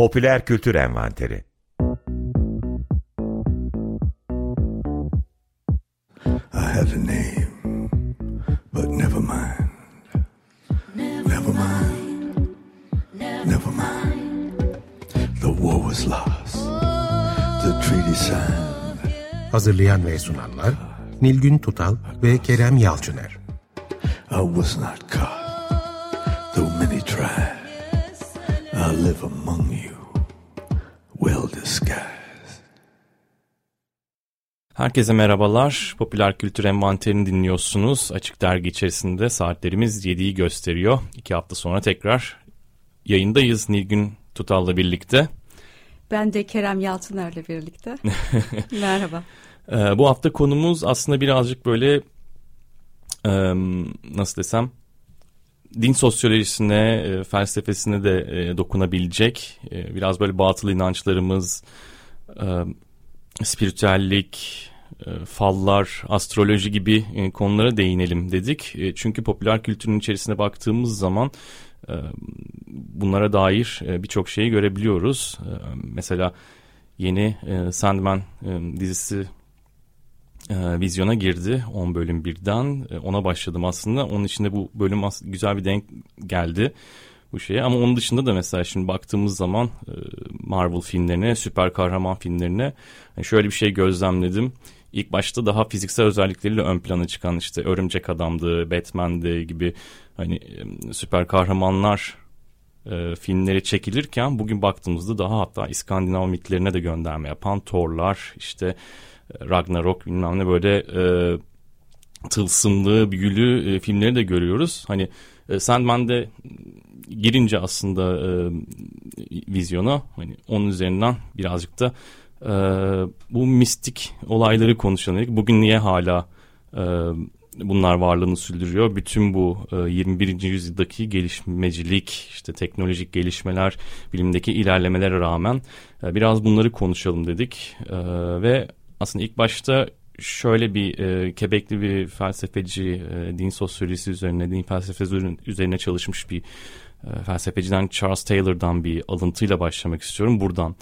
Popüler Kültür Envanteri I had a name, but never mind. Never mind. Never mind. The war was lost. The treaty signed. Hazırlayan ve sunanlar Nilgün Tutal ve Kerem Yalçıner. I was not caught, though many tried. I live among Herkese merhabalar. Popüler Kültür Envanterini dinliyorsunuz. Açık Dergi içerisinde saatlerimiz 7'yi gösteriyor. İki hafta sonra tekrar yayındayız Nilgün Tutal'la birlikte. Ben de Kerem Yalçıner'le birlikte. Merhaba. Ee, bu hafta konumuz aslında birazcık böyle nasıl desem din sosyolojisine, e, felsefesine de e, dokunabilecek e, biraz böyle batıl inançlarımız, spiritüellik, fallar, astroloji gibi konulara değinelim dedik. Çünkü popüler kültürün içerisine baktığımız zaman bunlara dair birçok şeyi görebiliyoruz. Mesela yeni Sandman dizisi e, vizyona girdi 10 bölüm birden. E, ona başladım aslında. Onun içinde bu bölüm güzel bir denk geldi bu şeye. Ama onun dışında da mesela şimdi baktığımız zaman e, Marvel filmlerine, süper kahraman filmlerine yani şöyle bir şey gözlemledim. İlk başta daha fiziksel özellikleriyle ön plana çıkan işte Örümcek Adam'dı, Batman'dı gibi hani e, süper kahramanlar e, filmleri çekilirken bugün baktığımızda daha hatta İskandinav mitlerine de gönderme yapan Thor'lar işte Ragnarok bilmem ne böyle e, tılsımlı, büyülü e, filmleri de görüyoruz. Hani e, Sandman'de girince aslında e, vizyona hani onun üzerinden birazcık da e, bu mistik olayları konuşalım. Bugün niye hala e, bunlar varlığını sürdürüyor? Bütün bu e, 21. yüzyıldaki gelişmecilik, işte teknolojik gelişmeler, bilimdeki ilerlemelere rağmen e, biraz bunları konuşalım dedik. E, ve aslında ilk başta şöyle bir e, Kebekli bir felsefeci e, din sosyolojisi üzerine, din felsefesi üzerine çalışmış bir e, felsefeciden Charles Taylor'dan bir alıntıyla başlamak istiyorum. Buradan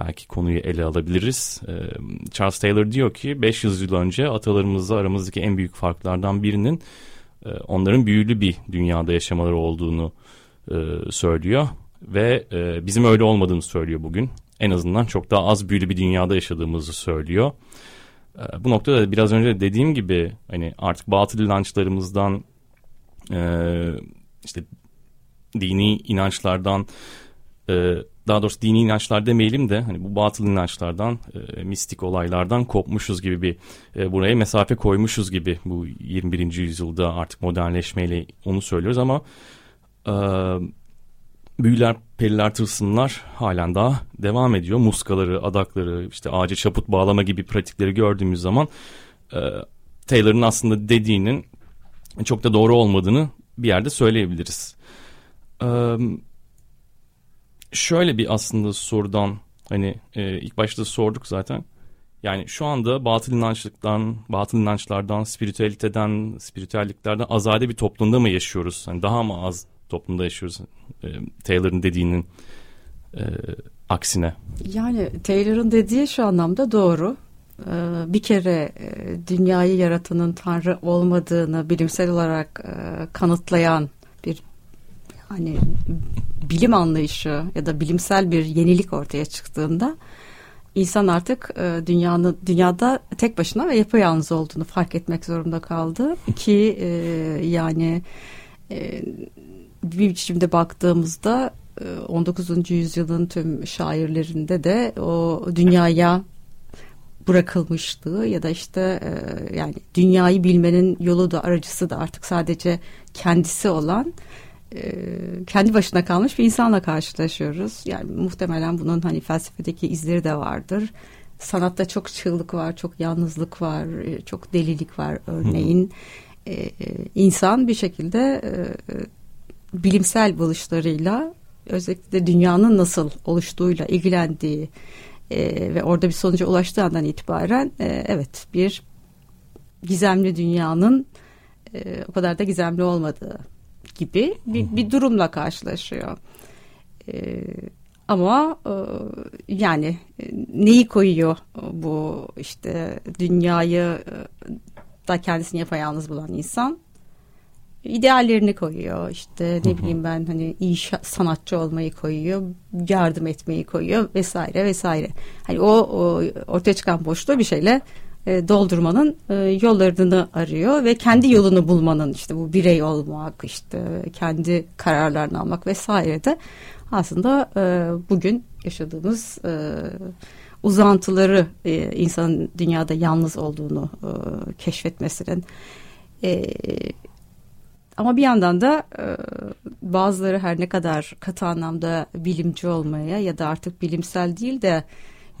belki konuyu ele alabiliriz. E, Charles Taylor diyor ki 500 yıl önce atalarımızla aramızdaki en büyük farklardan birinin e, onların büyülü bir dünyada yaşamaları olduğunu e, söylüyor. Ve e, bizim öyle olmadığını söylüyor bugün en azından çok daha az büyülü bir dünyada yaşadığımızı söylüyor. Bu noktada biraz önce dediğim gibi hani artık batıl inançlarımızdan işte dini inançlardan daha doğrusu dini inançlar demeyelim de hani bu batıl inançlardan e, mistik olaylardan kopmuşuz gibi bir e, buraya mesafe koymuşuz gibi bu 21. yüzyılda artık modernleşmeyle onu söylüyoruz ama e, büyüler, periler, tılsımlar halen daha devam ediyor. Muskaları, adakları, işte ağaca çaput bağlama gibi pratikleri gördüğümüz zaman e, Taylor'ın aslında dediğinin çok da doğru olmadığını bir yerde söyleyebiliriz. E, şöyle bir aslında sorudan hani e, ilk başta sorduk zaten. Yani şu anda batıl inançlıktan, batıl inançlardan, spiritüaliteden, spiritüelliklerden azade bir toplumda mı yaşıyoruz? Hani daha mı az toplumda yaşıyoruz. E, Taylor'ın dediğinin e, aksine. Yani Taylor'ın dediği şu anlamda doğru. E, bir kere e, dünyayı yaratanın Tanrı olmadığını bilimsel olarak e, kanıtlayan hani bilim anlayışı ya da bilimsel bir yenilik ortaya çıktığında insan artık e, dünyanın dünyada tek başına ve yapayalnız olduğunu fark etmek zorunda kaldı ki e, yani e, bir biçimde baktığımızda 19. E, yüzyılın tüm şairlerinde de o dünyaya bırakılmışlığı ya da işte e, yani dünyayı bilmenin yolu da aracısı da artık sadece kendisi olan e, kendi başına kalmış bir insanla karşılaşıyoruz. Yani muhtemelen bunun hani felsefedeki izleri de vardır. Sanatta çok çığlık var, çok yalnızlık var, çok delilik var örneğin. Hı insan bir şekilde bilimsel buluşlarıyla özellikle dünyanın nasıl oluştuğuyla ilgilendiği e, ve orada bir sonuca ulaştığı andan itibaren e, evet bir gizemli dünyanın e, o kadar da gizemli olmadığı gibi bir, bir durumla karşılaşıyor. E, ama e, yani e, neyi koyuyor bu işte dünyayı e, da kendisini yapayalnız bulan insan? ideallerini koyuyor işte ne bileyim ben hani iyi sanatçı olmayı koyuyor yardım etmeyi koyuyor vesaire vesaire hani o, o ortaya çıkan boşluğu bir şeyle e, doldurmanın e, yollarını arıyor ve kendi yolunu bulmanın işte bu birey olmak işte kendi kararlarını almak vesaire de aslında e, bugün yaşadığımız e, uzantıları e, insanın dünyada yalnız olduğunu e, keşfetmesinin e, ama bir yandan da e, bazıları her ne kadar katı anlamda bilimci olmaya ya da artık bilimsel değil de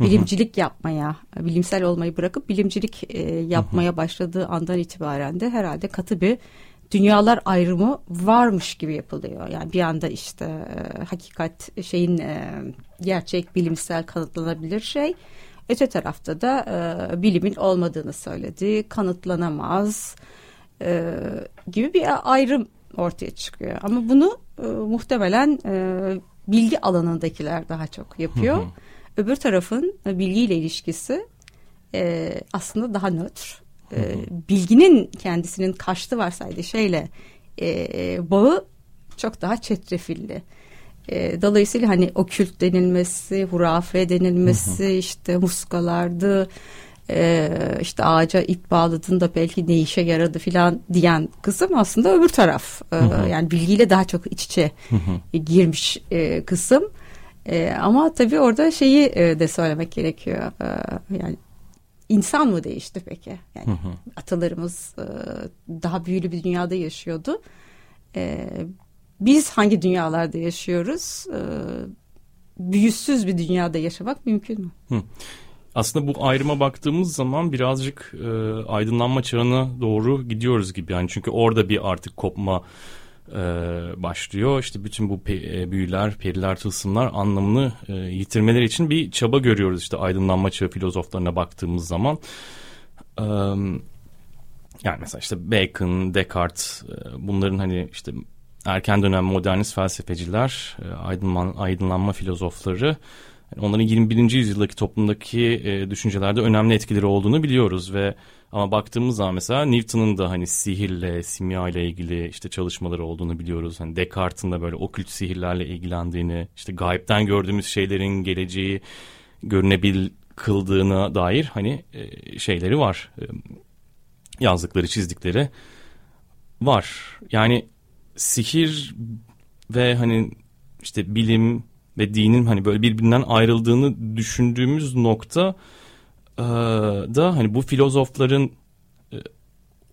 bilimcilik yapmaya, bilimsel olmayı bırakıp bilimcilik e, yapmaya başladığı andan itibaren de herhalde katı bir dünyalar ayrımı varmış gibi yapılıyor. Yani bir anda işte e, hakikat şeyin e, gerçek bilimsel kanıtlanabilir şey. Öte tarafta da e, bilimin olmadığını söyledi. Kanıtlanamaz e, gibi bir ayrım ortaya çıkıyor. Ama bunu e, muhtemelen e, bilgi alanındakiler daha çok yapıyor. Öbür tarafın e, bilgiyle ilişkisi e, aslında daha nötr. E, bilginin kendisinin karşıtı varsaydığı şeyle e, bağı çok daha çetrefilli. E, dolayısıyla hani okült denilmesi, hurafe denilmesi, hı hı. işte muskalardı, e, işte ağaca ip bağladın da belki ne işe yaradı filan diyen kısım aslında öbür taraf. E, hı hı. Yani bilgiyle daha çok iç içe hı hı. girmiş e, kısım. E, ama tabii orada şeyi e, de söylemek gerekiyor. E, yani insan mı değişti peki? Yani hı hı. atalarımız e, daha büyülü bir dünyada yaşıyordu. E, biz hangi dünyalarda yaşıyoruz? E, büyüsüz bir dünyada yaşamak mümkün mü? Hı. Aslında bu ayrıma baktığımız zaman birazcık e, aydınlanma çağına doğru gidiyoruz gibi. Yani çünkü orada bir artık kopma e, başlıyor. İşte bütün bu pe- e, büyüler, periler, tılsımlar anlamını e, yitirmeleri için bir çaba görüyoruz. İşte aydınlanma çağı filozoflarına baktığımız zaman. E, yani mesela işte Bacon, Descartes e, bunların hani işte erken dönem modernist felsefeciler, e, aydınlan, aydınlanma filozofları onların 21. yüzyıldaki toplumdaki e, düşüncelerde önemli etkileri olduğunu biliyoruz ve ama baktığımız zaman mesela Newton'un da hani sihirle, simya ile ilgili işte çalışmaları olduğunu biliyoruz. Hani Descartes'in de böyle okült sihirlerle ilgilendiğini, işte gayipten gördüğümüz şeylerin geleceği görünebil kıldığına dair hani e, şeyleri var. E, yazdıkları, çizdikleri var. Yani sihir ve hani işte bilim ve dinin hani böyle birbirinden ayrıldığını düşündüğümüz nokta da hani bu filozofların e,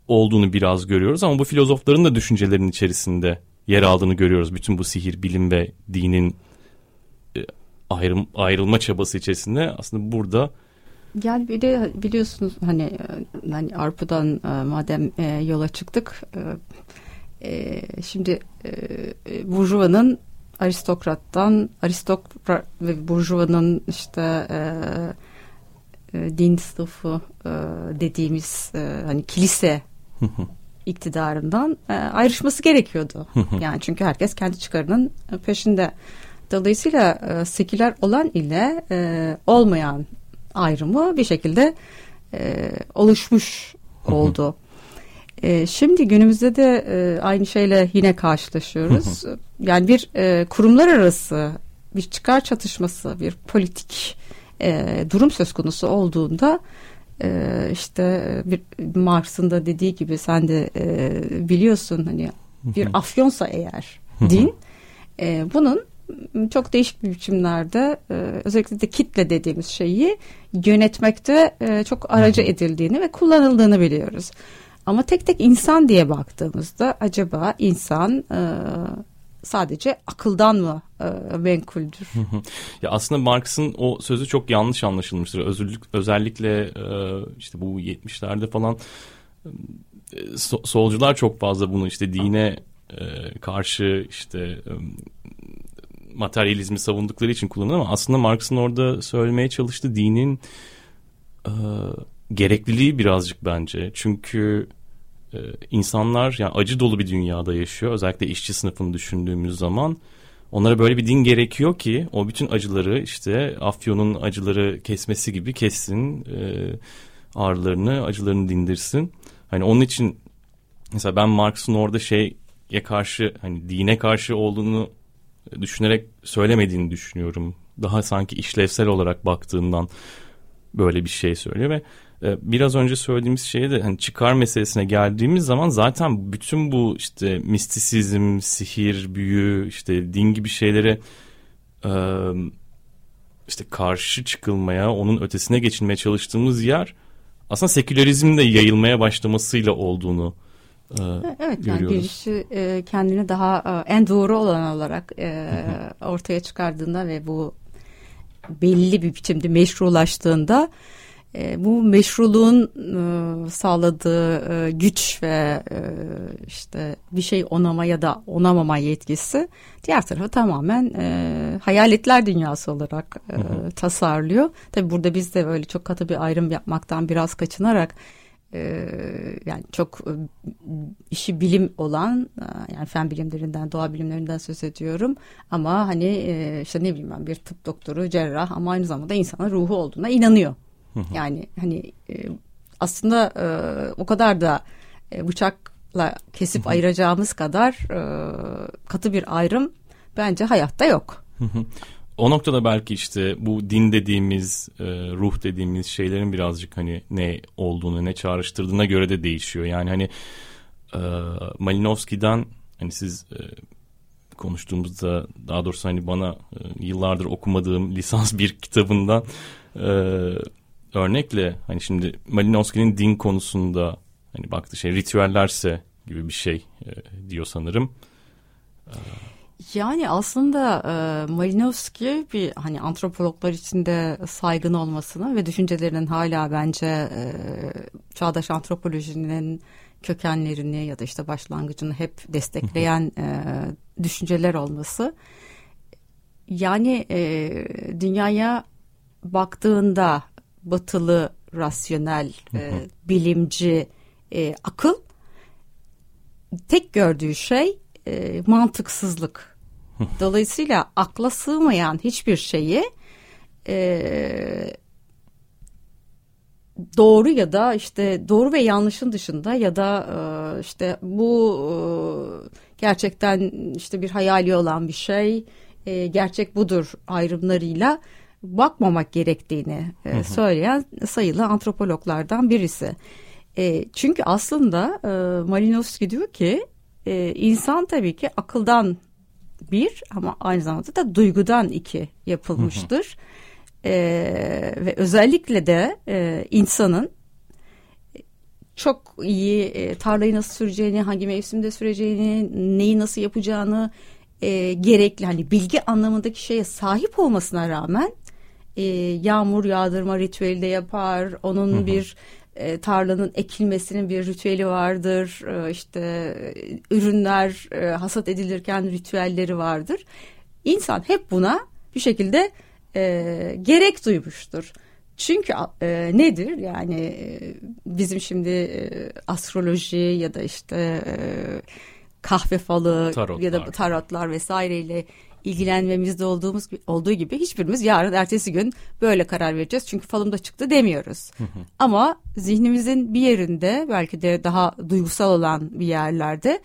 olduğunu biraz görüyoruz ama bu filozofların da düşüncelerin içerisinde yer aldığını görüyoruz. Bütün bu sihir, bilim ve dinin e, ayrım, ayrılma çabası içerisinde aslında burada yani bir de biliyorsunuz hani e, hani Arpa'dan madem yola çıktık şimdi Burjuva'nın aristokrattan aristokrat ve burjuvanın işte e, din sınıfı e, dediğimiz e, hani kilise iktidarından e, ayrışması gerekiyordu. yani çünkü herkes kendi çıkarının peşinde. Dolayısıyla e, seküler olan ile e, olmayan ayrımı bir şekilde e, oluşmuş oldu. E, şimdi günümüzde de e, aynı şeyle yine karşılaşıyoruz. yani bir e, kurumlar arası bir çıkar çatışması, bir politik e, durum söz konusu olduğunda e, işte bir Marx'ın da dediği gibi sen de e, biliyorsun hani bir afyonsa eğer din e, bunun çok değişik bir biçimlerde e, özellikle de kitle dediğimiz şeyi yönetmekte e, çok aracı edildiğini ve kullanıldığını biliyoruz. Ama tek tek insan diye baktığımızda acaba insan e, sadece akıldan mı e, menkuldür? ya aslında Marx'ın o sözü çok yanlış anlaşılmıştır. Özürlük, özellikle e, işte bu 70'lerde falan e, so, solcular çok fazla bunu işte dine e, karşı işte e, materyalizmi savundukları için kullanır ama aslında Marx'ın orada söylemeye çalıştığı dinin e, gerekliliği birazcık bence. Çünkü e, insanlar yani acı dolu bir dünyada yaşıyor. Özellikle işçi sınıfını düşündüğümüz zaman onlara böyle bir din gerekiyor ki o bütün acıları işte Afyon'un acıları kesmesi gibi kessin. E, ağrılarını, acılarını dindirsin. Hani onun için mesela ben Marx'ın orada şeye karşı hani dine karşı olduğunu düşünerek söylemediğini düşünüyorum. Daha sanki işlevsel olarak baktığından böyle bir şey söylüyor ve biraz önce söylediğimiz şeye de hani çıkar meselesine geldiğimiz zaman zaten bütün bu işte mistisizm, sihir, büyü, işte din gibi şeylere işte karşı çıkılmaya, onun ötesine geçilmeye çalıştığımız yer aslında sekülerizmin de yayılmaya başlamasıyla olduğunu e, evet, görüyoruz. Yani birisi e, kendini daha en doğru olan olarak ortaya çıkardığında ve bu belli bir biçimde meşrulaştığında e, bu meşruluğun e, sağladığı e, güç ve e, işte bir şey onama ya da onamama yetkisi diğer tarafı tamamen e, hayaletler dünyası olarak e, hı hı. tasarlıyor. Tabi burada biz de böyle çok katı bir ayrım yapmaktan biraz kaçınarak e, yani çok e, işi bilim olan e, yani fen bilimlerinden doğa bilimlerinden söz ediyorum ama hani e, işte ne bileyim ben bir tıp doktoru cerrah ama aynı zamanda insanın ruhu olduğuna inanıyor yani hani e, aslında e, o kadar da e, bıçakla kesip ayıracağımız kadar e, katı bir ayrım bence hayatta yok. O noktada belki işte bu din dediğimiz, e, ruh dediğimiz şeylerin birazcık hani ne olduğunu, ne çağrıştırdığına göre de değişiyor. Yani hani e, Malinowski'den hani siz e, konuştuğumuzda daha doğrusu hani bana e, yıllardır okumadığım lisans bir kitabından e, örnekle hani şimdi Malinowski'nin din konusunda hani baktı şey ritüellerse gibi bir şey e, diyor sanırım. Yani aslında e, Malinowski bir hani antropologlar içinde saygın olmasını ve düşüncelerinin hala bence e, çağdaş antropolojinin kökenlerini ya da işte başlangıcını hep destekleyen e, düşünceler olması. Yani e, dünyaya baktığında batılı rasyonel e, bilimci e, akıl tek gördüğü şey e, mantıksızlık. Dolayısıyla akla sığmayan hiçbir şeyi e, doğru ya da işte doğru ve yanlışın dışında ya da e, işte bu e, gerçekten işte bir hayali olan bir şey e, gerçek budur ayrımlarıyla bakmamak gerektiğini e, söyleyen sayılı antropologlardan birisi. E, çünkü aslında e, Malinowski diyor ki e, insan tabii ki akıldan bir ama aynı zamanda da duygudan iki yapılmıştır. E, ve özellikle de e, insanın çok iyi e, tarlayı nasıl süreceğini, hangi mevsimde süreceğini, neyi nasıl yapacağını e, gerekli hani bilgi anlamındaki şeye sahip olmasına rağmen e, yağmur yağdırma ritüeli de yapar. Onun hı hı. bir e, tarlanın ekilmesinin bir ritüeli vardır. E, işte ürünler e, hasat edilirken ritüelleri vardır. İnsan hep buna bir şekilde e, gerek duymuştur. Çünkü e, nedir yani e, bizim şimdi e, astroloji ya da işte e, kahve falı tarotlar. ya da tarotlar vesaireyle ilgilenmemizde olduğumuz olduğu gibi hiçbirimiz yarın ertesi gün böyle karar vereceğiz. Çünkü falımda çıktı demiyoruz. Ama zihnimizin bir yerinde belki de daha duygusal olan bir yerlerde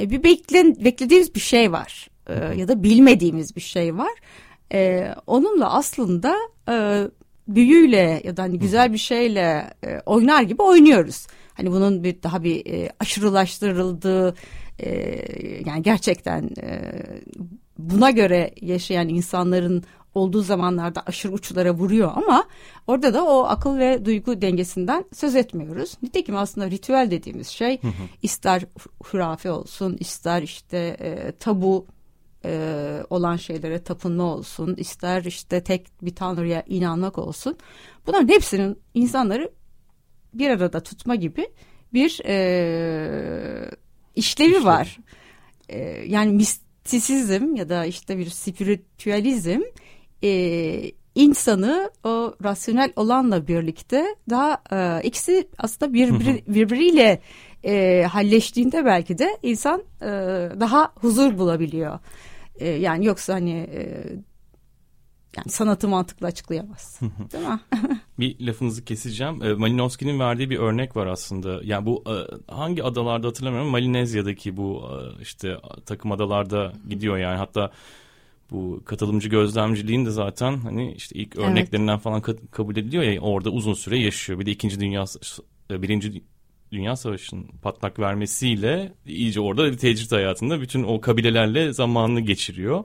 e, bir beklen, beklediğimiz bir şey var. E, ya da bilmediğimiz bir şey var. E, onunla aslında e, büyüyle ya da hani güzel bir şeyle e, oynar gibi oynuyoruz. Hani bunun bir daha bir e, aşırılaştırıldığı e, yani gerçekten e, buna göre yaşayan insanların olduğu zamanlarda aşırı uçlara vuruyor ama orada da o akıl ve duygu dengesinden söz etmiyoruz. Nitekim aslında ritüel dediğimiz şey hı hı. ister hurafe olsun ister işte e, tabu e, olan şeylere tapınma olsun ister işte tek bir tanrıya inanmak olsun bunların hepsinin insanları bir arada tutma gibi bir e, işlevi İşlevi. var. E, yani mis mistisizm ya da işte bir spiritüalizm e, insanı o rasyonel olanla birlikte daha e, ikisi aslında birbiri, birbiriyle e, halleştiğinde belki de insan e, daha huzur bulabiliyor. E, yani yoksa hani e, yani sanatı mantıklı açıklayamaz. Değil mi? bir lafınızı keseceğim. E, Malinowski'nin verdiği bir örnek var aslında. Yani bu e, hangi adalarda hatırlamıyorum. Malinezya'daki bu e, işte takım adalarda gidiyor yani. Hatta bu katılımcı gözlemciliğin de zaten hani işte ilk evet. örneklerinden falan kabul ediliyor ya orada uzun süre yaşıyor. Bir de ikinci dünya birinci Dünya Savaşı'nın patlak vermesiyle iyice orada bir tecrit hayatında bütün o kabilelerle zamanını geçiriyor.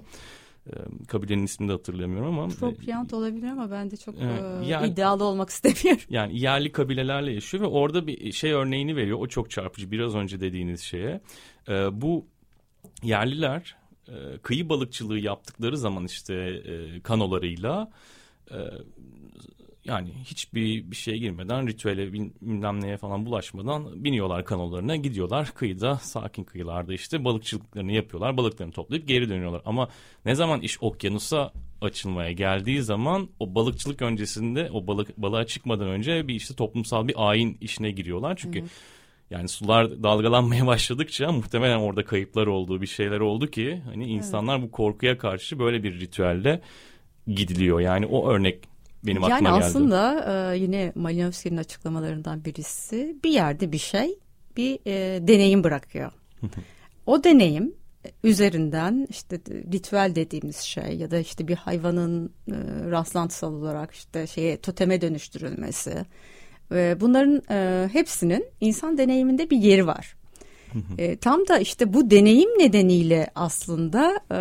E, kabilenin ismini de hatırlamıyorum ama. Propyant olabilir ama ben de çok e, yani, iddialı olmak istemiyorum. Yani yerli kabilelerle yaşıyor ve orada bir şey örneğini veriyor. O çok çarpıcı biraz önce dediğiniz şeye. E, bu yerliler e, kıyı balıkçılığı yaptıkları zaman işte e, kanolarıyla e, yani hiçbir bir şeye girmeden ritüele bilmem neye falan bulaşmadan biniyorlar kanolarına gidiyorlar kıyıda sakin kıyılarda işte balıkçılıklarını yapıyorlar balıklarını toplayıp geri dönüyorlar ama ne zaman iş okyanusa açılmaya geldiği zaman o balıkçılık öncesinde o balık balığa çıkmadan önce bir işte toplumsal bir ayin işine giriyorlar çünkü evet. Yani sular dalgalanmaya başladıkça muhtemelen orada kayıplar olduğu bir şeyler oldu ki hani insanlar evet. bu korkuya karşı böyle bir ritüelle gidiliyor. Yani o örnek benim yani aklıma geldi. Yani aslında e, yine Malinowski'nin açıklamalarından birisi bir yerde bir şey bir e, deneyim bırakıyor. o deneyim üzerinden işte ritüel dediğimiz şey ya da işte bir hayvanın e, rastlantısal olarak işte şeye toteme dönüştürülmesi ve bunların e, hepsinin insan deneyiminde bir yeri var. E, tam da işte bu deneyim nedeniyle aslında e,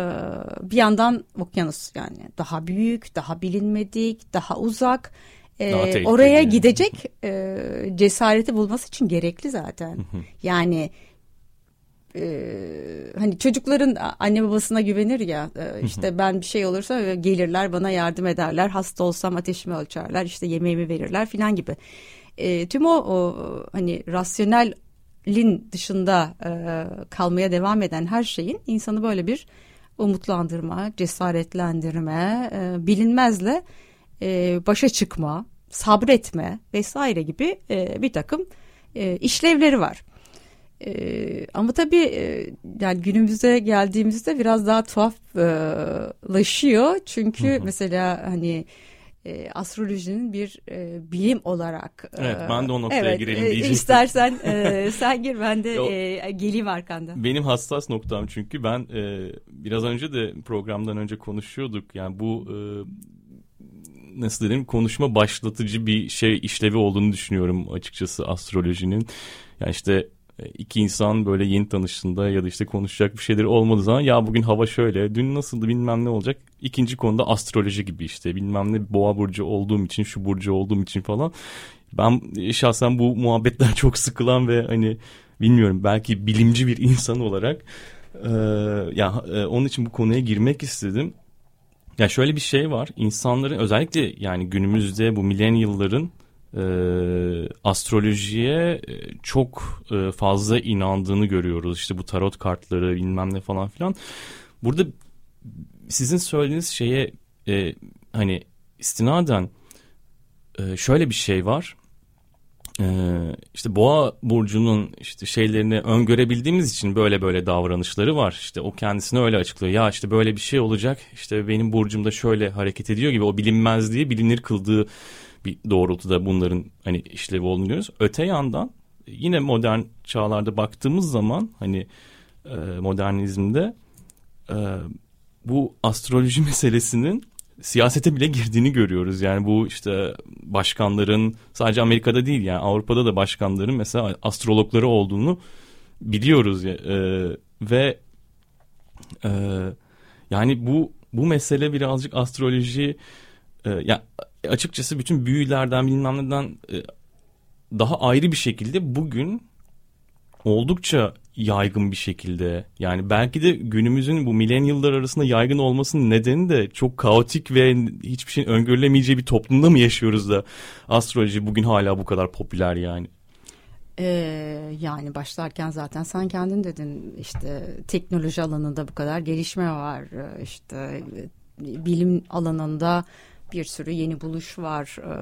bir yandan okyanus yani daha büyük, daha bilinmedik, daha uzak. E, oraya gidecek e, cesareti bulması için gerekli zaten. yani e, hani çocukların anne babasına güvenir ya e, işte ben bir şey olursa gelirler bana yardım ederler hasta olsam ateşimi ölçerler işte yemeğimi verirler filan gibi e, tüm o, o hani rasyonel lin dışında e, kalmaya devam eden her şeyin insanı böyle bir umutlandırma, cesaretlendirme, e, bilinmezle e, başa çıkma, sabretme vesaire gibi e, bir takım e, işlevleri var. E, ama tabii e, yani günümüze geldiğimizde biraz daha tuhaflaşıyor. Çünkü hı hı. mesela hani e, astrolojinin bir e, bilim olarak. E, evet ben de o noktaya evet, girelim e, diyecektim. İstersen e, sen gir ben de e, geleyim arkanda. Benim hassas noktam çünkü ben e, biraz önce de programdan önce konuşuyorduk. Yani bu e, nasıl dedim konuşma başlatıcı bir şey işlevi olduğunu düşünüyorum açıkçası astrolojinin. Yani işte iki insan böyle yeni tanıştığında ya da işte konuşacak bir şeyleri olmadığı zaman ya bugün hava şöyle dün nasıldı bilmem ne olacak. İkinci konuda astroloji gibi işte bilmem ne boğa burcu olduğum için şu burcu olduğum için falan. Ben şahsen bu muhabbetten çok sıkılan ve hani bilmiyorum belki bilimci bir insan olarak e, ya e, onun için bu konuya girmek istedim. Ya şöyle bir şey var insanların özellikle yani günümüzde bu milenyılların e, astrolojiye e, çok e, fazla inandığını görüyoruz. İşte bu tarot kartları bilmem ne falan filan. Burada sizin söylediğiniz şeye e, hani istinaden e, şöyle bir şey var. Ee, işte boğa burcunun işte şeylerini öngörebildiğimiz için böyle böyle davranışları var. İşte o kendisini öyle açıklıyor. Ya işte böyle bir şey olacak. İşte benim burcumda şöyle hareket ediyor gibi o bilinmezliği bilinir kıldığı bir doğrultuda bunların hani işlevi olduğunu görüyoruz. Öte yandan yine modern çağlarda baktığımız zaman hani e, modernizmde e, bu astroloji meselesinin siyasete bile girdiğini görüyoruz. Yani bu işte başkanların sadece Amerika'da değil yani Avrupa'da da başkanların mesela astrologları olduğunu biliyoruz. E, ve e, yani bu bu mesele birazcık astroloji e, ya açıkçası bütün büyülerden bilmem neden e, daha ayrı bir şekilde bugün oldukça yaygın bir şekilde yani belki de günümüzün bu milenyıllar arasında yaygın olmasının nedeni de çok kaotik ve hiçbir şeyin öngörülemeyeceği bir toplumda mı yaşıyoruz da astroloji bugün hala bu kadar popüler yani. Ee, yani başlarken zaten sen kendin dedin işte teknoloji alanında bu kadar gelişme var işte bilim alanında bir sürü yeni buluş var e,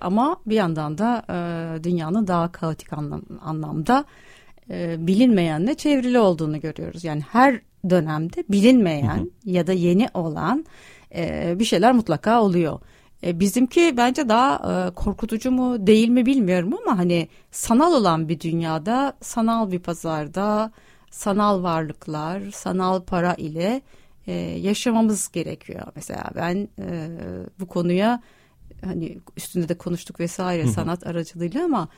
ama bir yandan da e, dünyanın daha kaotik anlam, anlamda e, bilinmeyenle çevrili olduğunu görüyoruz. Yani her dönemde bilinmeyen hı hı. ya da yeni olan e, bir şeyler mutlaka oluyor. E, bizimki bence daha e, korkutucu mu değil mi bilmiyorum ama hani sanal olan bir dünyada, sanal bir pazarda, sanal varlıklar, sanal para ile e, yaşamamız gerekiyor. Mesela ben e, bu konuya hani üstünde de konuştuk vesaire sanat aracılığıyla ama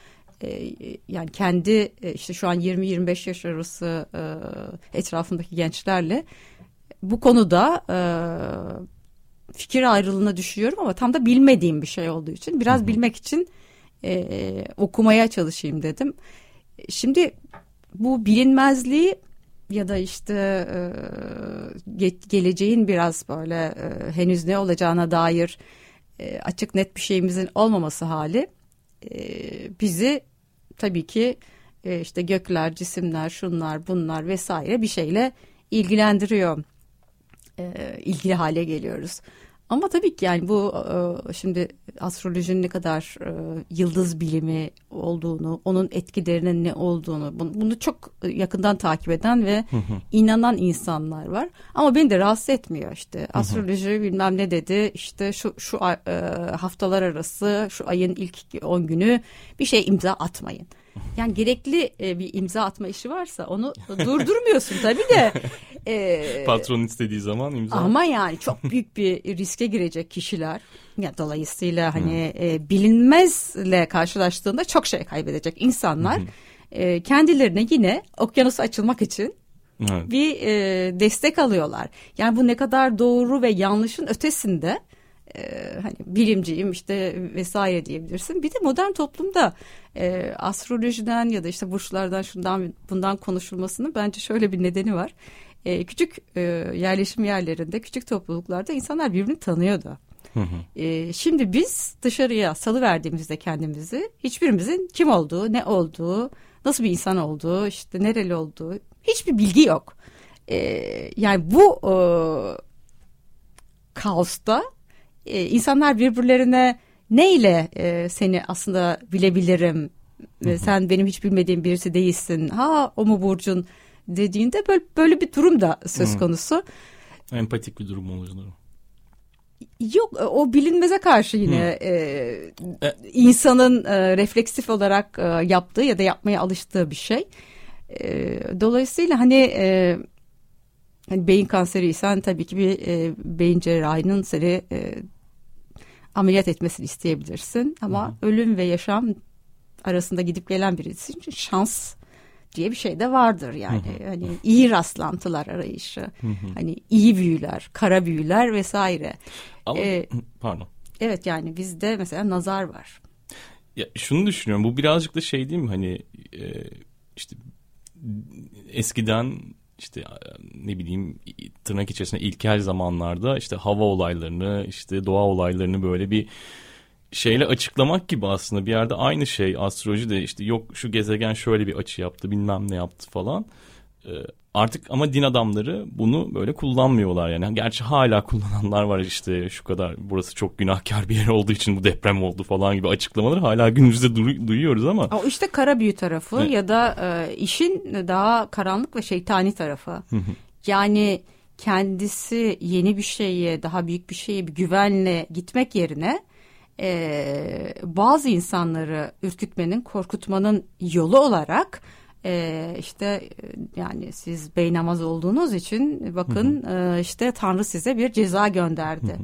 e, yani kendi e, işte şu an 20-25 yaş arası e, etrafındaki gençlerle bu konuda e, fikir ayrılığına düşüyorum ama tam da bilmediğim bir şey olduğu için biraz hı hı. bilmek için e, okumaya çalışayım dedim. Şimdi bu bilinmezliği ya da işte e, ge geleceğin biraz böyle e, henüz ne olacağına dair e, açık net bir şeyimizin olmaması hali e, bizi tabii ki e, işte gökler, cisimler, şunlar, bunlar vesaire bir şeyle ilgilendiriyor. E, ilgili hale geliyoruz. Ama tabii ki yani bu e, şimdi astrolojinin ne kadar e, yıldız bilimi olduğunu, onun etkilerinin ne olduğunu bunu çok yakından takip eden ve inanan insanlar var. Ama beni de rahatsız etmiyor işte. Astroloji bilmem ne dedi işte şu şu e, haftalar arası şu ayın ilk 10 günü bir şey imza atmayın. Yani gerekli e, bir imza atma işi varsa onu durdurmuyorsun tabii de. E, Patron istediği zaman imza. Ama yani çok büyük bir riske girecek kişiler. Ya dolayısıyla hani hmm. e, bilinmezle karşılaştığında çok şey kaybedecek insanlar. Hmm. E, kendilerine yine okyanusu açılmak için Evet. bir e, destek alıyorlar. Yani bu ne kadar doğru ve yanlışın ötesinde e, hani bilimciyim işte vesaire diyebilirsin. Bir de modern toplumda e, astrolojiden ya da işte burçlardan şundan bundan konuşulmasının bence şöyle bir nedeni var. E, küçük e, yerleşim yerlerinde, küçük topluluklarda insanlar birbirini tanıyordu. Hı hı. E, şimdi biz dışarıya salı verdiğimizde kendimizi hiçbirimizin kim olduğu, ne olduğu, nasıl bir insan olduğu, işte nereli olduğu hiçbir bilgi yok. E, yani bu e, kaosta e, insanlar birbirlerine neyle e, seni aslında bilebilirim ve sen benim hiç bilmediğim birisi değilsin ha o mu burcun dediğinde böyle, böyle bir durum da söz konusu. Empatik bir durum olur. Yok o bilinmeze karşı yine e, e, insanın e, refleksif olarak e, yaptığı ya da yapmaya alıştığı bir şey. E, dolayısıyla hani e, hani beyin kanseriysen tabii ki bir e, beyin cerrahinin seni e, ameliyat etmesini isteyebilirsin. Ama Hı-hı. ölüm ve yaşam arasında gidip gelen birisi için şans diye bir şey de vardır yani. Hı-hı. Hani iyi rastlantılar arayışı. Hı-hı. Hani iyi büyüler, kara büyüler vesaire. Ama ee, pardon. Evet yani bizde mesela nazar var. Ya şunu düşünüyorum. Bu birazcık da şey değil mi hani e, işte eskiden işte ne bileyim tırnak içerisinde ilkel zamanlarda işte hava olaylarını işte doğa olaylarını böyle bir şeyle açıklamak gibi aslında bir yerde aynı şey astroloji de işte yok şu gezegen şöyle bir açı yaptı bilmem ne yaptı falan. Ee, artık ama din adamları bunu böyle kullanmıyorlar yani. Gerçi hala kullananlar var işte şu kadar burası çok günahkar bir yer olduğu için bu deprem oldu falan gibi açıklamaları hala günümüzde du- duyuyoruz ama. O işte kara büyü tarafı evet. ya da e, işin daha karanlık ve şeytani tarafı. yani kendisi yeni bir şeye daha büyük bir şeye bir güvenle gitmek yerine e, bazı insanları ürkütmenin korkutmanın yolu olarak e, işte yani siz beynamaz olduğunuz için bakın E, işte Tanrı size bir ceza gönderdi.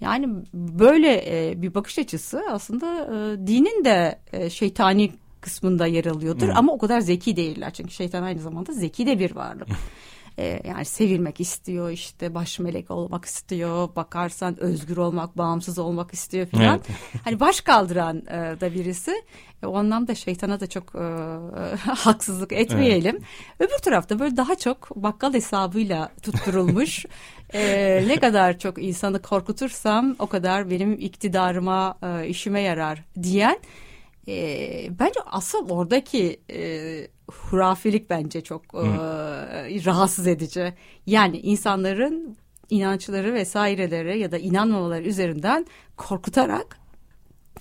Yani böyle e, bir bakış açısı aslında e, dinin de e, şeytani kısmında yer alıyordur. Ama o kadar zeki değiller. Çünkü şeytan aynı zamanda zeki de bir varlık. e, yani sevilmek istiyor işte baş melek olmak istiyor bakarsan özgür olmak bağımsız olmak istiyor filan evet. hani baş kaldıran e, da birisi e, o anlamda şeytana da çok e, haksızlık etmeyelim evet. öbür tarafta böyle daha çok bakkal hesabıyla tutturulmuş e, ne kadar çok insanı korkutursam o kadar benim iktidarıma e, işime yarar diyen e, bence asıl oradaki e, hurafilik bence çok e, rahatsız edici. Yani insanların inançları vesaireleri ya da inanmamaları üzerinden korkutarak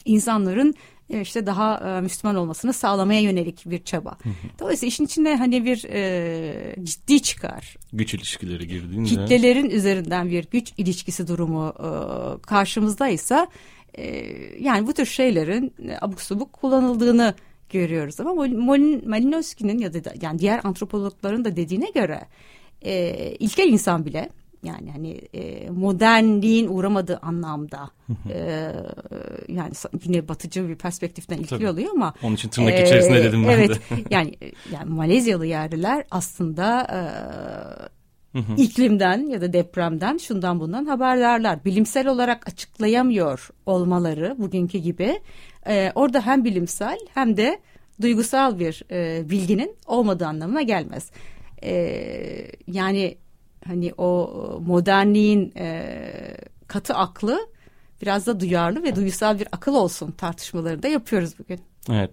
insanların e, işte daha e, Müslüman olmasını sağlamaya yönelik bir çaba. Dolayısıyla işin içinde hani bir e, ciddi çıkar. Güç ilişkileri girdiğinde. Kitlelerin üzerinden bir güç ilişkisi durumu e, karşımızdaysa e, yani bu tür şeylerin e, abuk subuk kullanıldığını görüyoruz. Ama Malinowski'nin ya da yani diğer antropologların da dediğine göre e, ilkel insan bile yani hani e, modernliğin uğramadığı anlamda e, yani yine batıcı bir perspektiften ilgili oluyor ama onun için tırnak e, içerisinde dedim ben evet, de. yani yani Malezyalı yerliler aslında e, iklimden ya da depremden şundan bundan haberdarlar. Bilimsel olarak açıklayamıyor olmaları bugünkü gibi e, orada hem bilimsel hem de duygusal bir e, bilginin olmadığı anlamına gelmez. E, yani hani o modernliğin e, katı aklı biraz da duyarlı ve duysal bir akıl olsun tartışmaları da yapıyoruz bugün. Evet.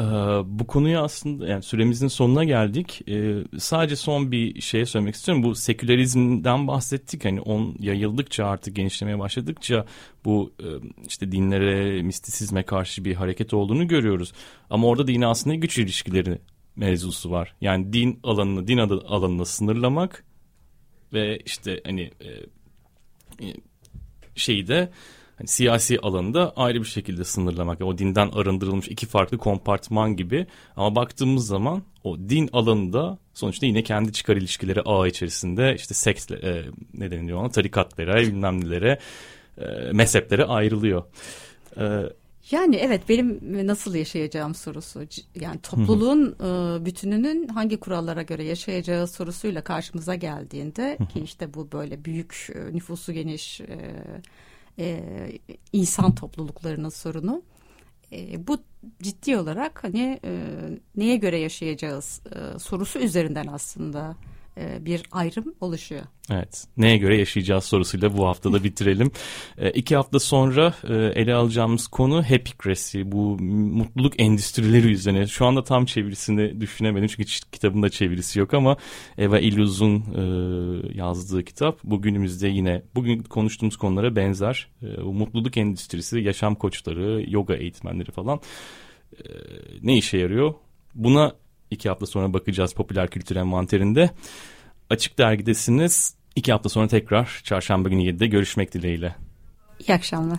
Ee, bu konuyu aslında yani süremizin sonuna geldik. Ee, sadece son bir şey söylemek istiyorum. Bu sekülerizmden bahsettik. Hani on yayıldıkça artık genişlemeye başladıkça bu e, işte dinlere, mistisizme karşı bir hareket olduğunu görüyoruz. Ama orada da yine aslında güç ilişkileri mevzusu var. Yani din alanını, din alanını sınırlamak ve işte hani e, e, şeyi hani siyasi alanında ayrı bir şekilde sınırlamak. O dinden arındırılmış iki farklı kompartman gibi. Ama baktığımız zaman o din alanında sonuçta yine kendi çıkar ilişkileri ağ içerisinde işte sekt e, ne deniliyor ona tarikatlara bilmem nelere e, mezheplere ayrılıyor. E, yani evet benim nasıl yaşayacağım sorusu yani topluluğun e, bütününün hangi kurallara göre yaşayacağı sorusuyla karşımıza geldiğinde ki işte bu böyle büyük e, nüfusu geniş e, e, insan topluluklarının sorunu. E, bu ciddi olarak hani e, neye göre yaşayacağız e, sorusu üzerinden aslında bir ayrım oluşuyor. Evet. Neye göre yaşayacağız sorusuyla bu haftada bitirelim. E, iki hafta sonra e, ele alacağımız konu Happycracy. Bu mutluluk endüstrileri üzerine. Şu anda tam çevirisini düşünemedim çünkü kitabında çevirisi yok ama Eva Illuz'un e, yazdığı kitap. Bugünümüzde yine bugün konuştuğumuz konulara benzer. E, bu mutluluk endüstrisi, yaşam koçları, yoga eğitmenleri falan e, ne işe yarıyor? Buna iki hafta sonra bakacağız popüler kültür envanterinde. Açık Dergi'desiniz. İki hafta sonra tekrar çarşamba günü 7'de görüşmek dileğiyle. İyi akşamlar.